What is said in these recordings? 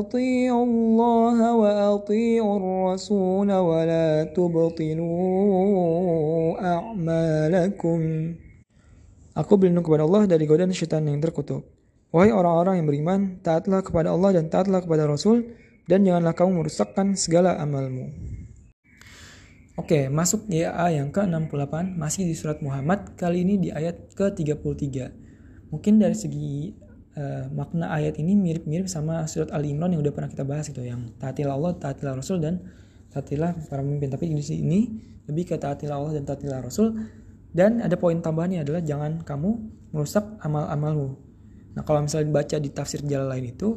أطيعوا الله وأطيعوا الرسول ولا تبطلوا أعمالكم Aku berlindung kepada Allah dari godaan syaitan yang terkutuk. Wahai orang-orang yang beriman, taatlah kepada Allah dan taatlah kepada Rasul, dan janganlah kamu merusakkan segala amalmu. Oke, masuk di ayat yang ke-68, masih di surat Muhammad, kali ini di ayat ke-33. Mungkin dari segi uh, makna ayat ini mirip-mirip sama surat Ali Imran yang udah pernah kita bahas gitu, yang taatilah Allah, taatilah Rasul, dan taatilah para pemimpin. Tapi di sini lebih ke taatilah Allah dan taatilah Rasul, dan ada poin tambahannya adalah jangan kamu merusak amal-amalmu. Nah kalau misalnya dibaca di tafsir jalan lain itu,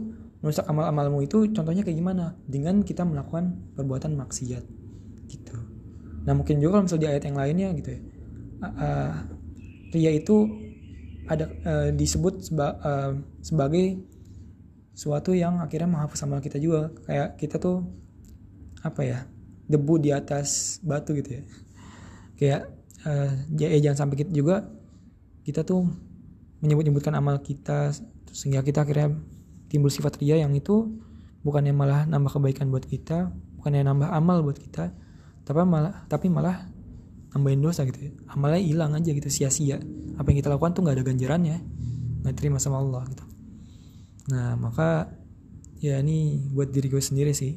merusak amal-amalmu itu contohnya kayak gimana? Dengan kita melakukan perbuatan maksiat gitu. Nah mungkin juga kalau misalnya di ayat yang lainnya gitu ya, uh, ria itu ada uh, disebut seba, uh, sebagai suatu yang akhirnya menghapus amal kita juga. Kayak kita tuh apa ya debu di atas batu gitu ya. Kayak uh, ya jangan sampai kita juga kita tuh menyebut-nyebutkan amal kita sehingga kita akhirnya timbul sifat ria yang itu bukannya malah nambah kebaikan buat kita bukannya nambah amal buat kita tapi malah tapi malah nambahin dosa gitu ya. amalnya hilang aja gitu sia-sia. Apa yang kita lakukan tuh nggak ada ganjarannya. Nggak terima sama Allah gitu. Nah maka ya ini buat diri gue sendiri sih.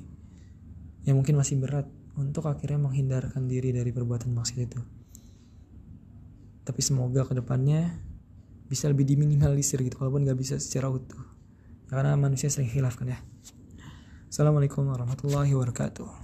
Yang mungkin masih berat untuk akhirnya menghindarkan diri dari perbuatan maksiat itu. Tapi semoga ke depannya bisa lebih diminimalisir gitu walaupun nggak bisa secara utuh. Karena manusia sering hilaf kan ya. Assalamualaikum warahmatullahi wabarakatuh